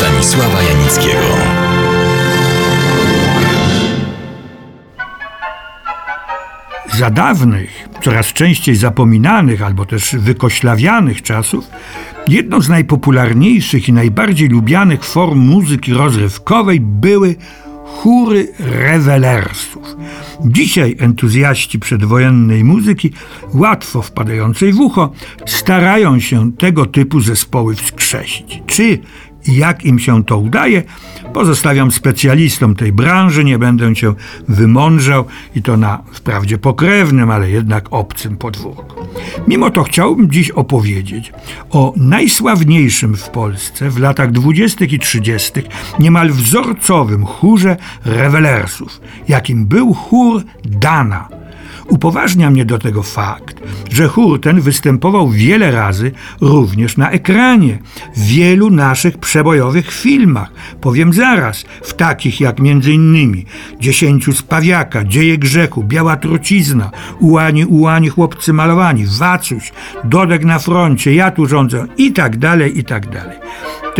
Stanisława Janickiego. Za dawnych, coraz częściej zapominanych albo też wykoślawianych czasów, jedną z najpopularniejszych i najbardziej lubianych form muzyki rozrywkowej były chóry rewelersów. Dzisiaj entuzjaści przedwojennej muzyki, łatwo wpadającej w ucho, starają się tego typu zespoły wskrzesić. Czy jak im się to udaje, pozostawiam specjalistom tej branży, nie będę cię wymądrzał i to na wprawdzie pokrewnym, ale jednak obcym podwórku. Mimo to chciałbym dziś opowiedzieć o najsławniejszym w Polsce w latach dwudziestych i trzydziestych niemal wzorcowym chórze rewelersów, jakim był chór Dana – Upoważnia mnie do tego fakt, że chór ten występował wiele razy również na ekranie, w wielu naszych przebojowych filmach. Powiem zaraz, w takich jak innymi Dziesięciu z Pawiaka, Dzieje Grzechu, Biała Trucizna, Ułani, Ułani, Chłopcy Malowani, Wacuś, Dodek na froncie, Ja tu rządzę i tak dalej, i tak dalej.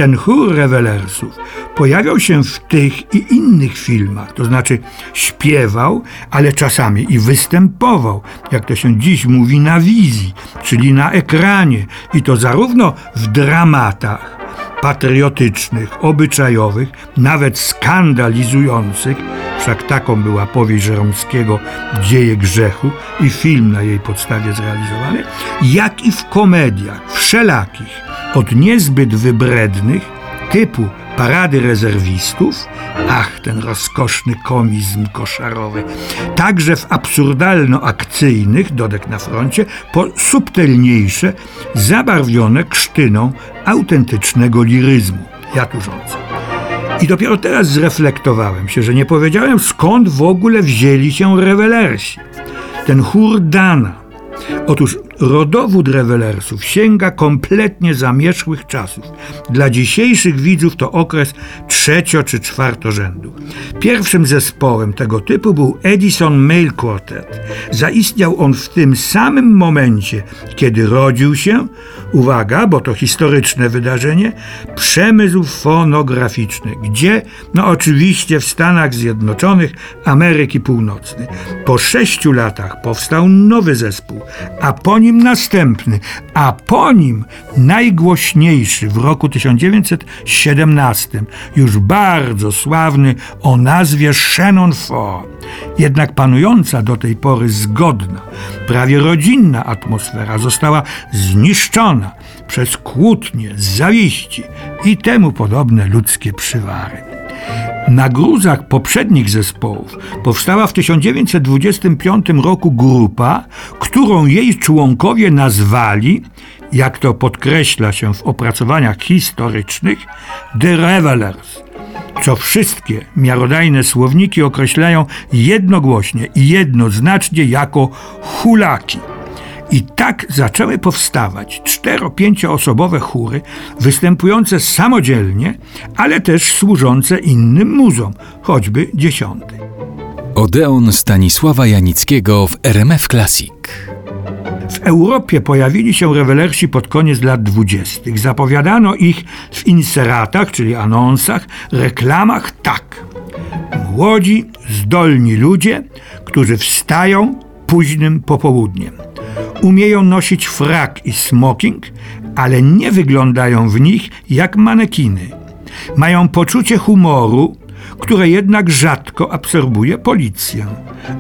Ten chór rewelersów pojawiał się w tych i innych filmach, to znaczy śpiewał, ale czasami i występował, jak to się dziś mówi, na wizji, czyli na ekranie, i to zarówno w dramatach patriotycznych, obyczajowych, nawet skandalizujących, wszak taką była powieść Żeromskiego Dzieje Grzechu i film na jej podstawie zrealizowany, jak i w komediach wszelakich, od niezbyt wybrednych, typu parady rezerwistów, ach, ten rozkoszny komizm koszarowy, także w absurdalno-akcyjnych, dodek na froncie, po subtelniejsze, zabarwione krztyną autentycznego liryzmu. Ja tu rządzę. I dopiero teraz zreflektowałem się, że nie powiedziałem skąd w ogóle wzięli się rewelersi. Ten chór Dana. Otóż Rodowód rewelersów sięga kompletnie zamierzchłych czasów. Dla dzisiejszych widzów to okres trzecio czy czwartorzędu. Pierwszym zespołem tego typu był Edison Mail Quartet. Zaistniał on w tym samym momencie, kiedy rodził się, uwaga, bo to historyczne wydarzenie, przemysł fonograficzny, gdzie, no oczywiście w Stanach Zjednoczonych Ameryki Północnej. Po sześciu latach powstał nowy zespół, a po nim następny, a po nim najgłośniejszy w roku 1917, już bardzo sławny o nazwie Shannon Four. Jednak panująca do tej pory zgodna, prawie rodzinna atmosfera została zniszczona przez kłótnie, zawiści i temu podobne ludzkie przywary. Na gruzach poprzednich zespołów powstała w 1925 roku grupa, którą jej członkowie nazwali, jak to podkreśla się w opracowaniach historycznych, The Revelers, co wszystkie miarodajne słowniki określają jednogłośnie i jednoznacznie jako hulaki. I tak zaczęły powstawać cztero-pięcioosobowe chóry, występujące samodzielnie, ale też służące innym muzom, choćby dziesiąty. Odeon Stanisława Janickiego w RMF Classic. W Europie pojawili się rewelersi pod koniec lat dwudziestych. Zapowiadano ich w inseratach, czyli anonsach, reklamach tak. Młodzi, zdolni ludzie, którzy wstają późnym popołudniem umieją nosić frak i smoking, ale nie wyglądają w nich jak manekiny. Mają poczucie humoru, które jednak rzadko absorbuje policja.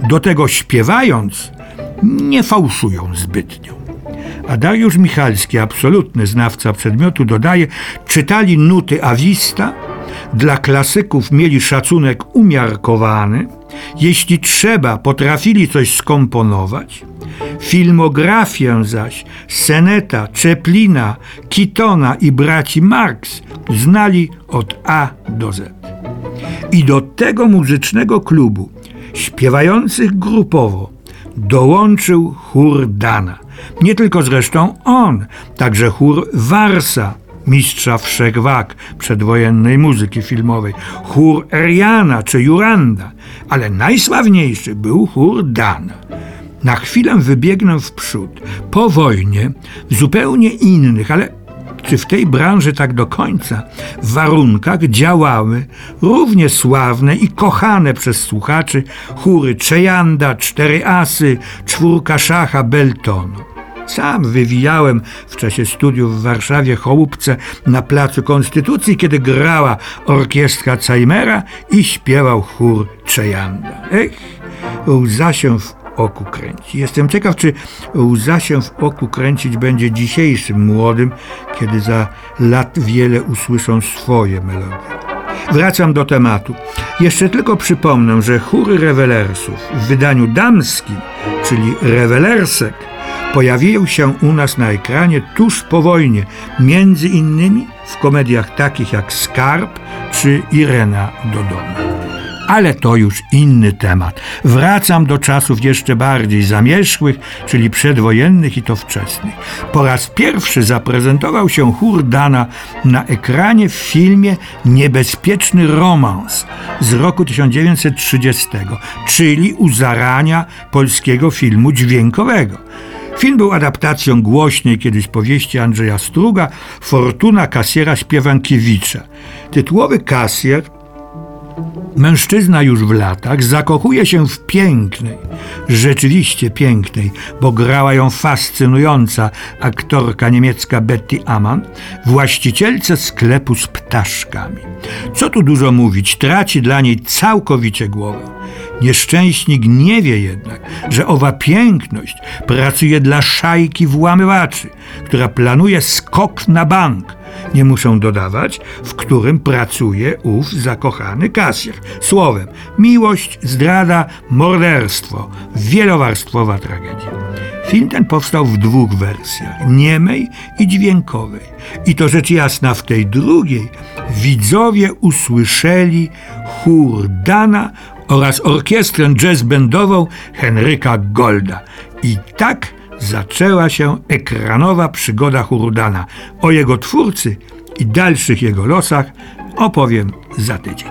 Do tego śpiewając, nie fałszują zbytnio. A Dariusz Michalski, absolutny znawca przedmiotu, dodaje, czytali nuty Awista, dla klasyków mieli szacunek umiarkowany, jeśli trzeba, potrafili coś skomponować, Filmografię zaś Seneta, Czeplina, Kitona i braci Marx znali od A do Z. I do tego muzycznego klubu, śpiewających grupowo, dołączył chór Dana. Nie tylko zresztą on, także chór Warsa, mistrza wszechwag przedwojennej muzyki filmowej, chór Eriana czy Juranda, ale najsławniejszy był chór Dana. Na chwilę wybiegnę w przód. Po wojnie, w zupełnie innych, ale czy w tej branży tak do końca w warunkach działały równie sławne i kochane przez słuchaczy chóry Czejanda, Cztery Asy, Czwórka Szacha, Beltonu. Sam wywijałem w czasie studiów w Warszawie Chołupce na Placu Konstytucji, kiedy grała orkiestra Cajmera i śpiewał chór Czejanda. Ech, łza się w oku kręci. Jestem ciekaw, czy łza się w oku kręcić będzie dzisiejszym młodym, kiedy za lat wiele usłyszą swoje melodie. Wracam do tematu. Jeszcze tylko przypomnę, że chóry rewelersów w wydaniu damskim, czyli rewelersek, pojawiły się u nas na ekranie tuż po wojnie, między innymi w komediach takich jak Skarb czy Irena do domu. Ale to już inny temat. Wracam do czasów jeszcze bardziej zamierzchłych, czyli przedwojennych i to wczesnych. Po raz pierwszy zaprezentował się chór Dana na ekranie w filmie Niebezpieczny romans z roku 1930, czyli u zarania polskiego filmu dźwiękowego. Film był adaptacją głośnej kiedyś powieści Andrzeja Struga Fortuna kasjera Śpiewankiewicza. Tytułowy kasjer Mężczyzna już w latach zakochuje się w pięknej, rzeczywiście pięknej, bo grała ją fascynująca aktorka niemiecka Betty Amann, właścicielce sklepu z ptaszkami. Co tu dużo mówić, traci dla niej całkowicie głowę. Nieszczęśnik nie wie jednak, że owa piękność pracuje dla szajki włamywaczy, która planuje skok na bank. Nie muszę dodawać, w którym pracuje ów zakochany kasjer. Słowem, miłość, zdrada, morderstwo, wielowarstwowa tragedia. Film ten powstał w dwóch wersjach, niemej i dźwiękowej. I to rzecz jasna, w tej drugiej widzowie usłyszeli chór Dana oraz orkiestrę jazz-bandową Henryka Golda. I tak zaczęła się ekranowa przygoda Hurudana. O jego twórcy i dalszych jego losach opowiem za tydzień.